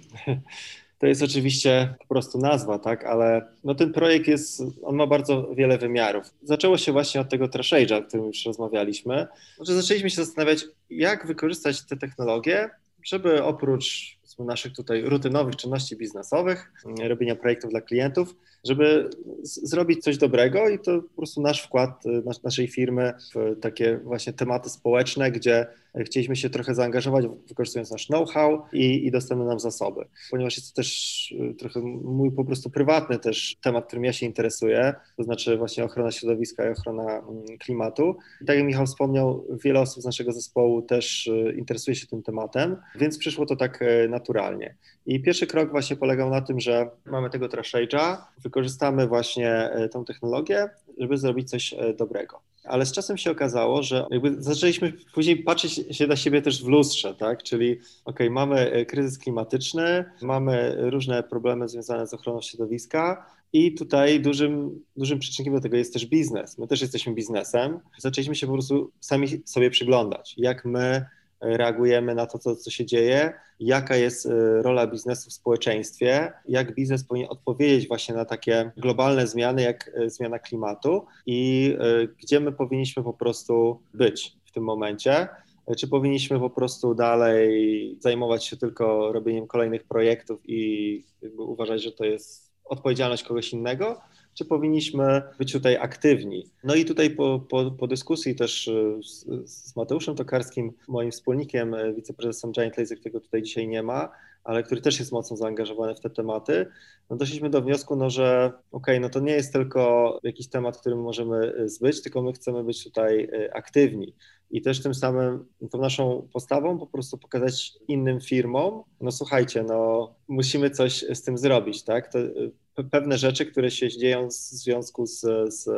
To jest oczywiście po prostu nazwa, tak, ale no ten projekt jest, on ma bardzo wiele wymiarów. Zaczęło się właśnie od tego Trashage'a, o którym już rozmawialiśmy, że zaczęliśmy się zastanawiać, jak wykorzystać te technologie, żeby oprócz naszych tutaj rutynowych czynności biznesowych, robienia projektów dla klientów, żeby zrobić coś dobrego i to po prostu nasz wkład y, naszej firmy w takie właśnie tematy społeczne, gdzie chcieliśmy się trochę zaangażować, wykorzystując nasz know-how i, i dostępne nam zasoby. Ponieważ jest to też y, trochę mój po prostu prywatny też temat, którym ja się interesuję, to znaczy właśnie ochrona środowiska i ochrona mm, klimatu. I tak jak Michał wspomniał, wiele osób z naszego zespołu też y, interesuje się tym tematem, więc przyszło to tak naturalnie. I pierwszy krok właśnie polegał na tym, że mamy tego trashage'a, wykorzystamy właśnie e, tą technologię, żeby zrobić coś e, dobrego. Ale z czasem się okazało, że jakby zaczęliśmy później patrzeć się na siebie też w lustrze, tak? Czyli ok, mamy e, kryzys klimatyczny, mamy różne problemy związane z ochroną środowiska, i tutaj dużym, dużym przyczynkiem do tego jest też biznes. My też jesteśmy biznesem. Zaczęliśmy się po prostu sami sobie przyglądać, jak my reagujemy na to, co, co się dzieje, jaka jest y, rola biznesu w społeczeństwie, jak biznes powinien odpowiedzieć właśnie na takie globalne zmiany, jak y, zmiana klimatu i y, gdzie my powinniśmy po prostu być w tym momencie. Czy powinniśmy po prostu dalej zajmować się tylko robieniem kolejnych projektów i uważać, że to jest odpowiedzialność kogoś innego, czy powinniśmy być tutaj aktywni. No i tutaj po, po, po dyskusji też e, z, z, Mateuszem Tokarskim, moim wspólnikiem, e, wiceprezesem Giant Laser, którego tutaj dzisiaj nie ma, ale który też jest mocno zaangażowany w te tematy, no doszliśmy do wniosku, no, że okej, okay, no to nie jest tylko jakiś temat, którym możemy e, zbyć, tylko my chcemy być tutaj aktywni i też tym samym tą naszą postawą po prostu pokazać innym firmom, no słuchajcie, no musimy coś z tym zrobić, tak? To pewne rzeczy, które się dzieją w związku z, z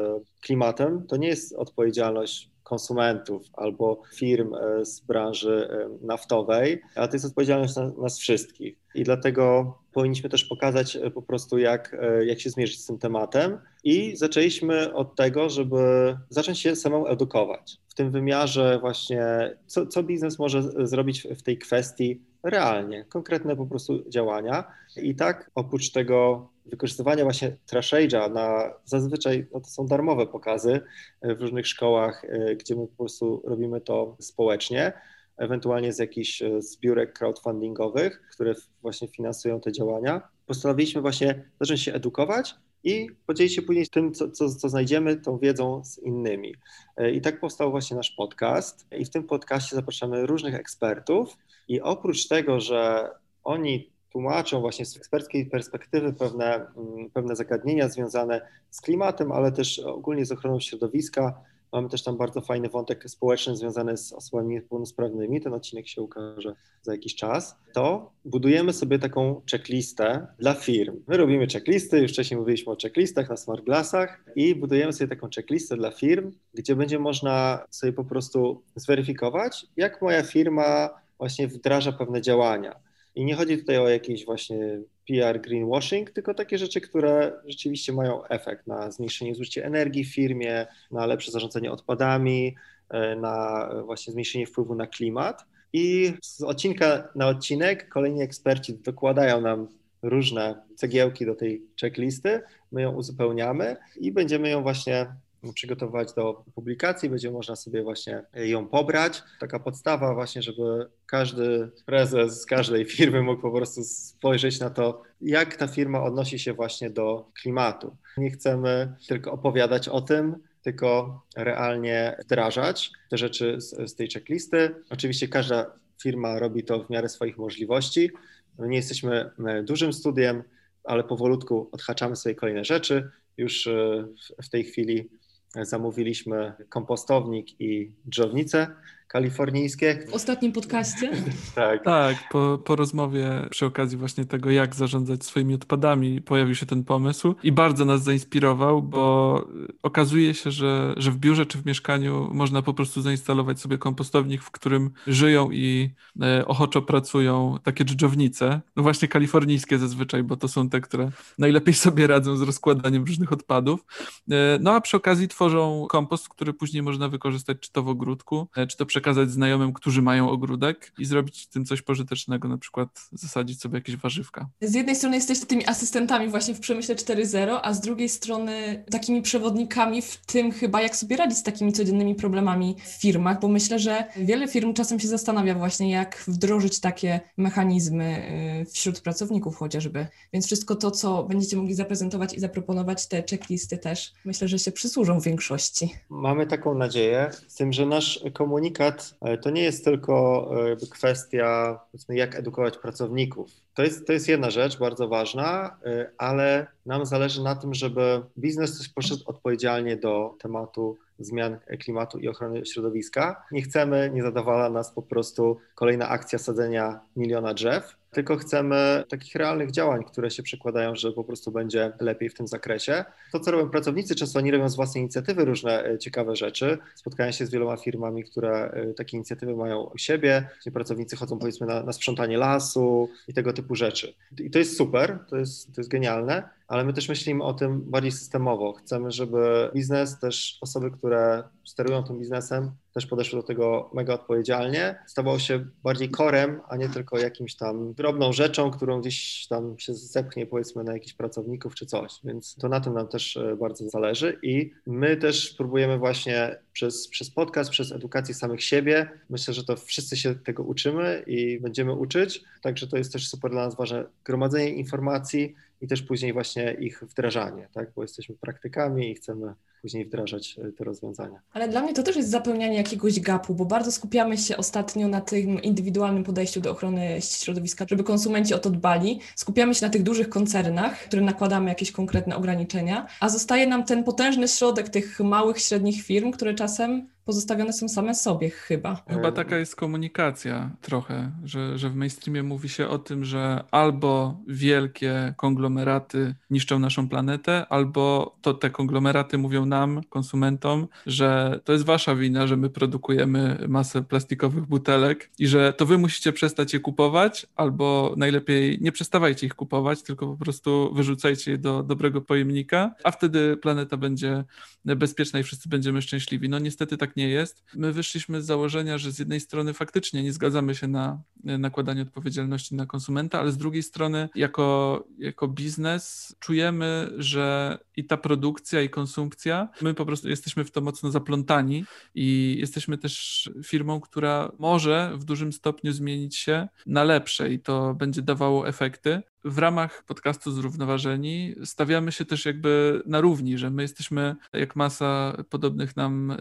klimatem, to nie jest odpowiedzialność konsumentów albo firm e, z branży e, naftowej, ale to jest odpowiedzialność na, nas wszystkich. I dlatego powinniśmy też pokazać e, po prostu, jak, jak się zmierzyć z tym tematem. I zaczęliśmy od tego, żeby zacząć się samą edukować. W tym wymiarze właśnie, co, co biznes może zrobić w tej kwestii realnie, konkretne po prostu działania. I tak oprócz tego wykorzystywania właśnie Trashage'a na zazwyczaj no to są darmowe pokazy w różnych szkołach, e, gdzie my po prostu robimy to społecznie, ewentualnie z jakichś e, zbiórek crowdfundingowych, które właśnie finansują te działania. Postanowiliśmy właśnie zacząć się edukować i podzielić się później tym, co, co, co, znajdziemy, tą wiedzą z innymi. E, I tak powstał właśnie nasz podcast. I w tym podcaście zapraszamy różnych ekspertów. I oprócz tego, że oni tłumaczą właśnie z eksperckiej perspektywy pewne, mm, pewne zagadnienia związane z klimatem, ale też ogólnie z ochroną środowiska. Mamy też tam bardzo fajny wątek społeczny związany z osobami niepełnosprawnymi. Ten odcinek się ukaże za jakiś czas. To budujemy sobie taką checklistę dla firm. My robimy checklisty, już wcześniej mówiliśmy o checklistach na smart glassach i budujemy sobie taką checklistę dla firm, gdzie będzie można sobie po prostu zweryfikować, jak moja firma właśnie wdraża pewne działania i nie chodzi tutaj o jakiś właśnie PR greenwashing, tylko takie rzeczy, które rzeczywiście mają efekt na zmniejszenie zużycia energii w firmie, na lepsze zarządzanie odpadami, e, na właśnie zmniejszenie wpływu na klimat. I z odcinka na odcinek kolejni eksperci dokładają nam różne cegiełki do tej checklisty, my ją uzupełniamy i będziemy ją właśnie przygotować do publikacji, będzie można sobie właśnie ją pobrać. Taka podstawa właśnie, żeby każdy prezes z każdej firmy mógł po prostu spojrzeć na to, jak ta firma odnosi się właśnie do klimatu. Nie chcemy tylko opowiadać o tym, tylko realnie wdrażać te rzeczy z, z tej checklisty. Oczywiście każda firma robi to w miarę swoich możliwości. Nie jesteśmy e, dużym studiem, ale powolutku odhaczamy sobie kolejne rzeczy. Już e, w tej chwili zamówiliśmy kompostownik i drzownicę kalifornijskie. W ostatnim podcaście? tak. Tak, po, po rozmowie przy okazji właśnie tego, jak zarządzać swoimi odpadami, pojawił się ten pomysł i bardzo nas zainspirował, bo okazuje się, że, że w biurze czy w mieszkaniu można po prostu zainstalować sobie kompostownik, w którym żyją i e, ochoczo pracują takie dżdżownice, no właśnie kalifornijskie zazwyczaj, bo to są te, które najlepiej sobie radzą z rozkładaniem różnych odpadów. E, no a przy okazji tworzą kompost, który później można wykorzystać czy to w ogródku, e, czy to przy przekazać znajomym, którzy mają ogródek i zrobić tym coś pożytecznego, na przykład zasadzić sobie jakieś warzywka. Z jednej strony jesteście tymi asystentami właśnie w przemyśle 4.0, a z drugiej strony takimi przewodnikami w tym chyba, jak sobie radzić z takimi codziennymi problemami w firmach, bo myślę, że wiele firm czasem się zastanawia właśnie, jak wdrożyć takie mechanizmy y, wśród pracowników chociażby. Więc wszystko to, co będziecie mogli zaprezentować i zaproponować, te checklisty też, myślę, że się przysłużą w większości. Mamy taką nadzieję, z tym, że nasz komunikat to nie jest tylko e, kwestia, jak edukować pracowników. To jest, to jest jedna rzecz bardzo ważna, e, ale nam zależy na tym, żeby biznes też poszedł odpowiedzialnie do tematu zmian klimatu i ochrony środowiska. Nie chcemy, nie zadawala nas po prostu kolejna akcja sadzenia miliona drzew, tylko chcemy takich realnych działań, które się przekładają, że po prostu będzie lepiej w tym zakresie. To, co robią pracownicy, często oni robią z własnej inicjatywy różne e, ciekawe rzeczy. Spotkałem się z wieloma firmami, które e, takie inicjatywy mają u siebie, gdzie pracownicy chodzą powiedzmy na, na sprzątanie lasu i tego typu rzeczy. I to jest super, to jest, to jest genialne, ale my też myślimy o tym bardziej systemowo. Chcemy, żeby biznes, też osoby, które sterują tym biznesem, też podeszły do tego mega odpowiedzialnie, stawał się bardziej korem, a nie tylko jakimś tam drobną rzeczą, którą gdzieś tam się zepchnie powiedzmy na jakichś pracowników czy coś, więc to na tym nam też e, bardzo zależy. I my też próbujemy właśnie przez, przez podcast, przez edukację samych siebie, myślę, że to wszyscy się tego uczymy i będziemy uczyć, także to jest też super dla nas ważne gromadzenie informacji i też później właśnie ich wdrażanie, tak, bo jesteśmy praktykami i chcemy później wdrażać e, te rozwiązania. Ale dla mnie to też jest zapełnianie jakiegoś gapu, bo bardzo skupiamy się ostatnio na tym indywidualnym podejściu do ochrony środowiska, żeby konsumenci o to dbali. Skupiamy się na tych dużych koncernach, które nakładamy jakieś konkretne ograniczenia, a zostaje nam ten potężny środek tych małych, średnich firm, które czasem pozostawione są same sobie chyba. Chyba taka jest komunikacja trochę, że, że w mainstreamie mówi się o tym, że albo wielkie konglomeraty niszczą naszą planetę, albo to te konglomeraty mówią nam, konsumentom, że to jest wasza wina, że my produkujemy masę plastikowych butelek i że to wy musicie przestać je kupować, albo najlepiej nie przestawajcie ich kupować, tylko po prostu wyrzucajcie je do dobrego pojemnika, a wtedy planeta będzie bezpieczna i wszyscy będziemy szczęśliwi. No niestety tak nie jest. My wyszliśmy z założenia, że z jednej strony faktycznie nie zgadzamy się na nakładanie odpowiedzialności na konsumenta, ale z drugiej strony jako, jako biznes czujemy, że i ta produkcja i konsumpcja, my po prostu jesteśmy w to mocno zaplątani i jesteśmy też firmą, która może w dużym stopniu zmienić się na lepsze i to będzie dawało efekty w ramach podcastu Zrównoważeni stawiamy się też jakby na równi, że my jesteśmy jak masa podobnych nam e,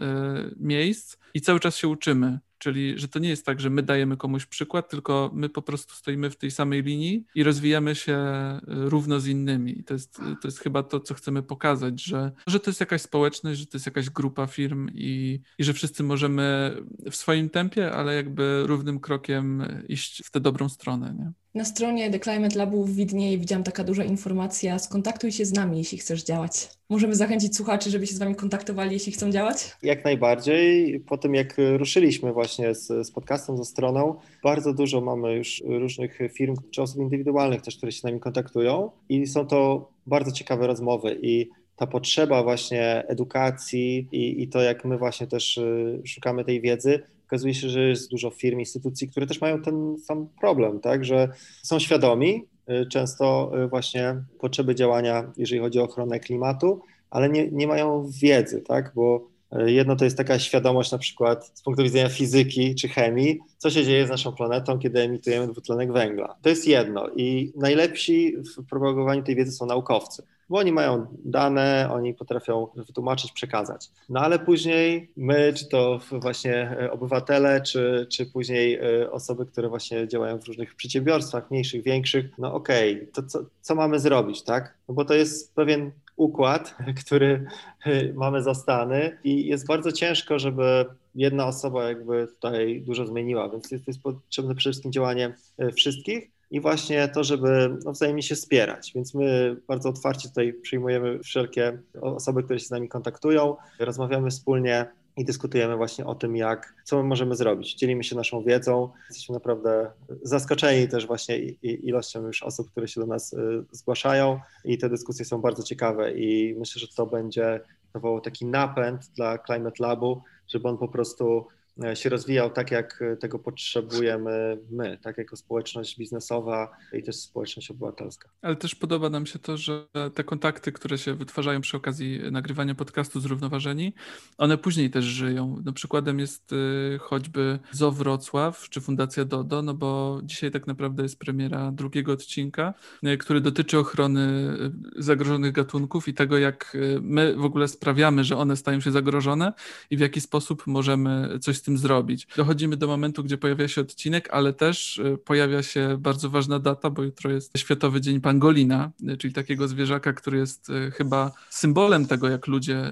miejsc i cały czas się uczymy. Czyli, że to nie jest tak, że my dajemy komuś przykład, tylko my po prostu stoimy w tej samej linii i rozwijamy się e, równo z innymi. I to jest, to jest chyba to, co chcemy pokazać, że, że to jest jakaś społeczność, że to jest jakaś grupa firm i, i że wszyscy możemy w swoim tempie, ale jakby równym krokiem iść w tę dobrą stronę. Nie? Na stronie The Climate Labu w Widnieje widziałam taka duża informacja, skontaktuj się z nami, jeśli chcesz działać. Możemy zachęcić słuchaczy, żeby się z Wami kontaktowali, jeśli chcą działać? Jak najbardziej. Po tym jak ruszyliśmy właśnie z, z podcastem, ze stroną, bardzo dużo mamy już różnych firm, czy osób indywidualnych też, które się z nami kontaktują i są to bardzo ciekawe rozmowy i ta potrzeba właśnie edukacji i, i to, jak my właśnie też y, szukamy tej wiedzy, okazuje się, że jest dużo firm, instytucji, które też mają ten sam problem, tak, że są świadomi y, często y, właśnie potrzeby działania, jeżeli chodzi o ochronę klimatu, ale nie, nie mają wiedzy, tak, bo y, jedno to jest taka świadomość na przykład z punktu widzenia fizyki czy chemii, co się dzieje z naszą planetą, kiedy emitujemy dwutlenek węgla. To jest jedno i najlepsi w propagowaniu tej wiedzy są naukowcy bo oni mają dane, oni potrafią wytłumaczyć, przekazać. No ale później my, czy to właśnie e, obywatele, czy, czy później e, osoby, które właśnie działają w różnych przedsiębiorstwach, mniejszych, większych, no okej, okay, to co, co mamy zrobić, tak? No bo to jest pewien układ, który e, mamy zastany i jest bardzo ciężko, żeby jedna osoba jakby tutaj dużo zmieniła, więc jest, jest potrzebne przede wszystkim działanie wszystkich, i właśnie to, żeby no, wzajemnie się wspierać. Więc my bardzo otwarcie tutaj przyjmujemy wszelkie osoby, które się z nami kontaktują, rozmawiamy wspólnie i dyskutujemy właśnie o tym, jak, co my możemy zrobić. Dzielimy się naszą wiedzą. Jesteśmy naprawdę zaskoczeni też właśnie ilością już osób, które się do nas y, zgłaszają i te dyskusje są bardzo ciekawe i myślę, że to będzie dawało taki napęd dla Climate Labu, żeby on po prostu się rozwijał tak, jak e, tego potrzebujemy my, tak jako społeczność biznesowa i też społeczność obywatelska. Ale też podoba nam się to, że te kontakty, które się wytwarzają przy okazji nagrywania podcastu Zrównoważeni, one później też żyją. No, przykładem jest e, choćby ZO Wrocław czy Fundacja DODO, no bo dzisiaj tak naprawdę jest premiera drugiego odcinka, który dotyczy ochrony zagrożonych gatunków i tego, jak my w ogóle sprawiamy, że one stają się zagrożone i w jaki sposób możemy coś z tym zrobić. Dochodzimy do momentu, gdzie pojawia się odcinek, ale też y, pojawia się bardzo ważna data, bo jutro jest Światowy Dzień Pangolina, y, czyli takiego zwierzaka, który jest y, chyba symbolem tego, jak ludzie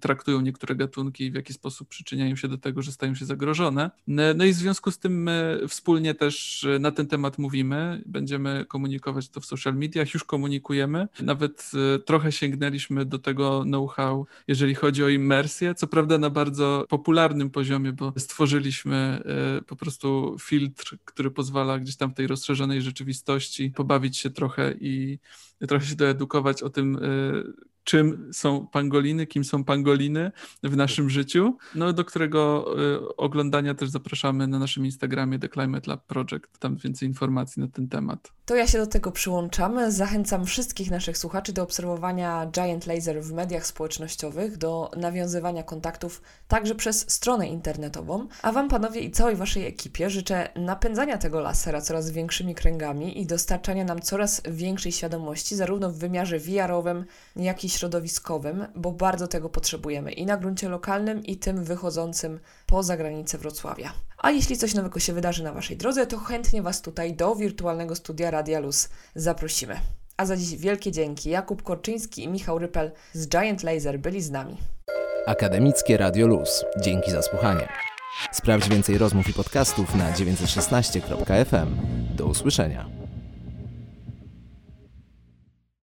traktują niektóre gatunki i w jaki sposób przyczyniają się do tego, że stają się zagrożone. No i w związku z tym my wspólnie też na ten temat mówimy, będziemy komunikować to w social mediach, już komunikujemy. Nawet trochę sięgnęliśmy do tego know-how, jeżeli chodzi o immersję, co prawda na bardzo popularnym poziomie, bo stworzyliśmy e, po prostu filtr, który pozwala gdzieś tam w tej rozszerzonej rzeczywistości pobawić się trochę i trochę się doedukować o tym, e, czym są pangoliny, kim są pangoliny w naszym życiu, no do którego y, oglądania też zapraszamy na naszym Instagramie The Climate Lab Project, tam więcej informacji na ten temat. To ja się do tego przyłączamy. Zachęcam wszystkich naszych słuchaczy do obserwowania Giant Laser w mediach społecznościowych, do nawiązywania kontaktów także przez stronę internetową. A Wam, panowie i całej Waszej ekipie życzę napędzania tego lasera coraz większymi kręgami i dostarczania nam coraz większej świadomości, zarówno w wymiarze VR-owym, jak i środowiskowym, bo bardzo tego potrzebujemy i na gruncie lokalnym, i tym wychodzącym poza granice Wrocławia. A jeśli coś nowego się wydarzy na Waszej drodze, to chętnie Was tutaj do wirtualnego studia Radia Luz zaprosimy. A za dziś wielkie dzięki. Jakub Korczyński i Michał Rypel z Giant Laser byli z nami. Akademickie Radio Luz. Dzięki za słuchanie. Sprawdź więcej rozmów i podcastów na 916.fm. Do usłyszenia.